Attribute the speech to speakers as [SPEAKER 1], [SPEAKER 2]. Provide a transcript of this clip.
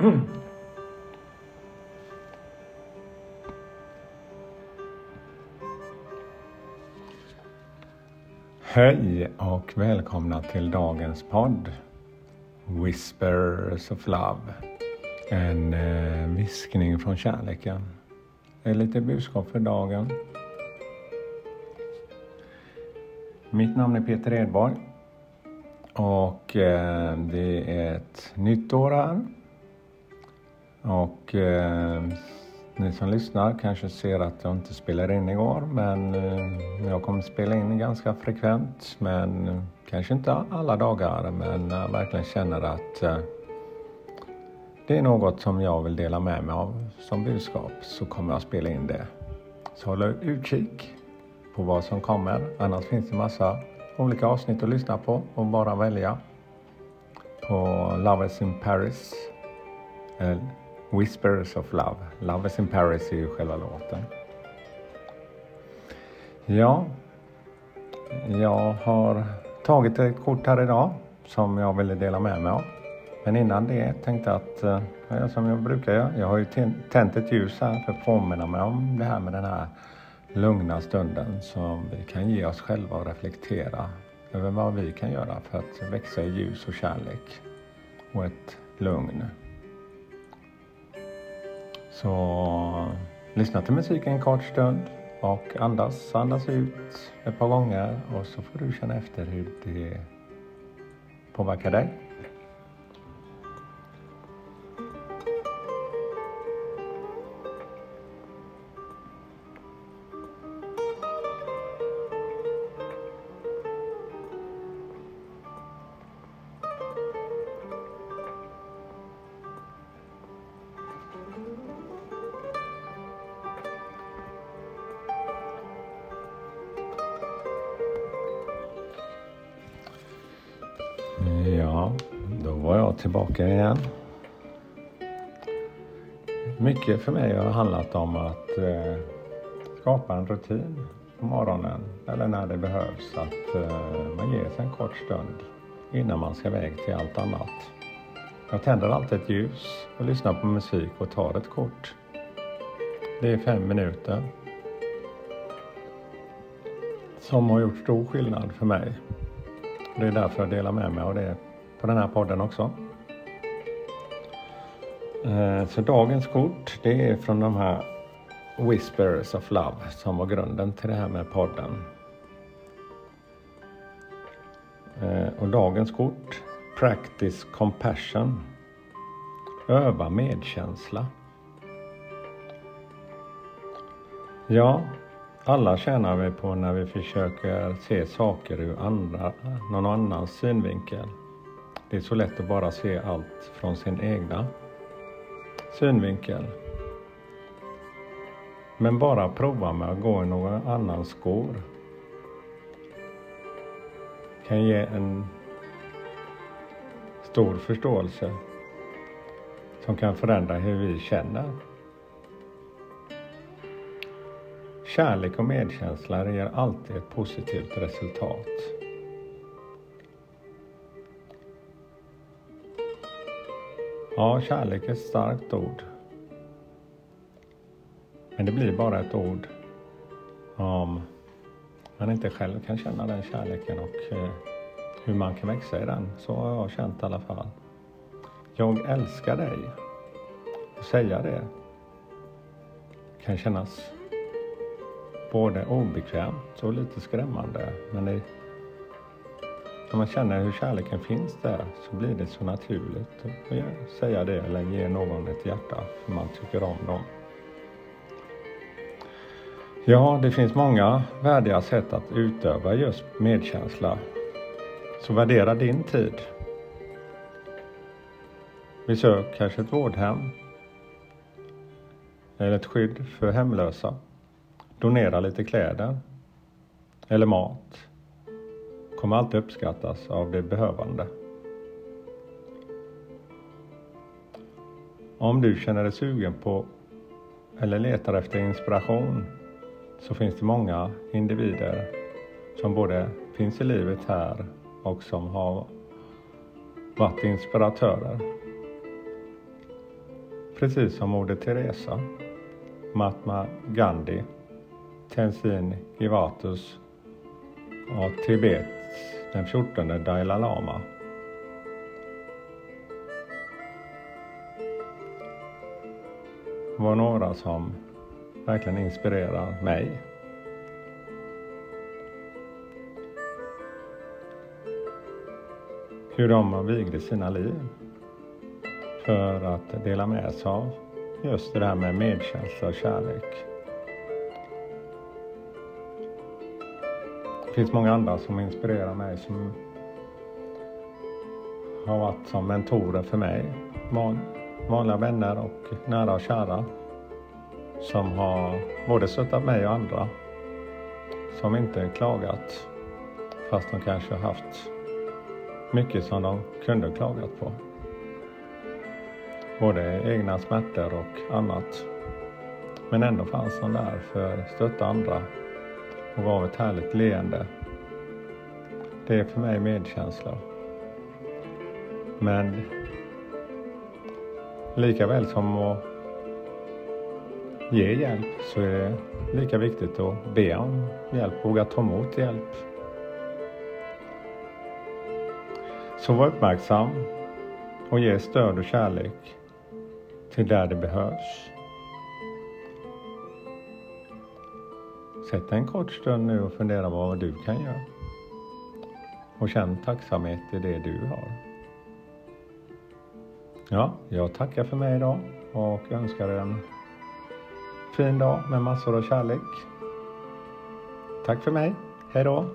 [SPEAKER 1] Hej och välkomna till dagens podd Whispers of Love. En eh, viskning från kärleken. Det är lite budskap för dagen. Mitt namn är Peter Edborg och eh, det är ett nytt år här. Och eh, ni som lyssnar kanske ser att jag inte spelade in igår men eh, jag kommer spela in ganska frekvent men eh, kanske inte alla dagar men jag verkligen känner att eh, det är något som jag vill dela med mig av som budskap så kommer jag spela in det. Så håll utkik på vad som kommer. Annars finns det massa olika avsnitt att lyssna på och bara välja. På Lovers in Paris. Whispers of Love. Love is in Paris är ju själva låten. Ja, jag har tagit ett kort här idag som jag ville dela med mig av. Men innan det tänkte jag att, eh, ja, som jag brukar göra, jag har ju tänt ett ljus här för att påminna mig om det här med den här lugna stunden som vi kan ge oss själva och reflektera över vad vi kan göra för att växa i ljus och kärlek och ett lugn. Så lyssna till musiken en kort stund och andas, andas ut ett par gånger och så får du känna efter hur det påverkar dig. Var jag tillbaka igen. Mycket för mig har handlat om att eh, skapa en rutin på morgonen eller när det behövs. Att eh, man ger sig en kort stund innan man ska iväg till allt annat. Jag tänder alltid ett ljus och lyssnar på musik och tar ett kort. Det är fem minuter. Som har gjort stor skillnad för mig. Det är därför jag delar med mig av det på den här podden också. Eh, så dagens kort det är från de här Whispers of Love som var grunden till det här med podden. Eh, och dagens kort Practice Compassion. Öva medkänsla. Ja, alla tjänar vi på när vi försöker se saker ur andra, någon annans synvinkel. Det är så lätt att bara se allt från sin egna synvinkel. Men bara prova med att gå i någon annans skor. Kan ge en stor förståelse som kan förändra hur vi känner. Kärlek och medkänsla ger alltid ett positivt resultat. Ja, kärlek är ett starkt ord. Men det blir bara ett ord om man inte själv kan känna den kärleken och eh, hur man kan växa i den. Så har jag känt i alla fall. Jag älskar dig. Att säga det kan kännas både obekvämt och lite skrämmande. Men det, när man känner hur kärleken finns där så blir det så naturligt att säga det eller ge någon ett hjärta för man tycker om dem. Ja, det finns många värdiga sätt att utöva just medkänsla. Så värdera din tid. Besök kanske ett vårdhem eller ett skydd för hemlösa. Donera lite kläder eller mat kommer alltid uppskattas av de behövande. Om du känner dig sugen på eller letar efter inspiration så finns det många individer som både finns i livet här och som har varit inspiratörer. Precis som Moder Teresa, Mahatma Gandhi, Tenzin Givatus och Tibet den 14 Dalai Lama. var några som verkligen inspirerar mig. Hur de vigde sina liv för att dela med sig av just det här med medkänsla och kärlek. Det finns många andra som inspirerar mig som har varit som mentorer för mig. Vanliga vänner och nära och kära som har både stöttat mig och andra som inte klagat fast de kanske haft mycket som de kunde klagat på. Både egna smärtor och annat. Men ändå fanns de där för att stötta andra och gav ett härligt leende. Det är för mig medkänsla. Men lika väl som att ge hjälp så är det lika viktigt att be om hjälp, våga ta emot hjälp. Så var uppmärksam och ge stöd och kärlek till där det behövs. Sätt en kort stund nu och fundera på vad du kan göra. Och känn tacksamhet i det du har. Ja, jag tackar för mig idag och önskar en fin dag med massor av kärlek. Tack för mig. Hej då!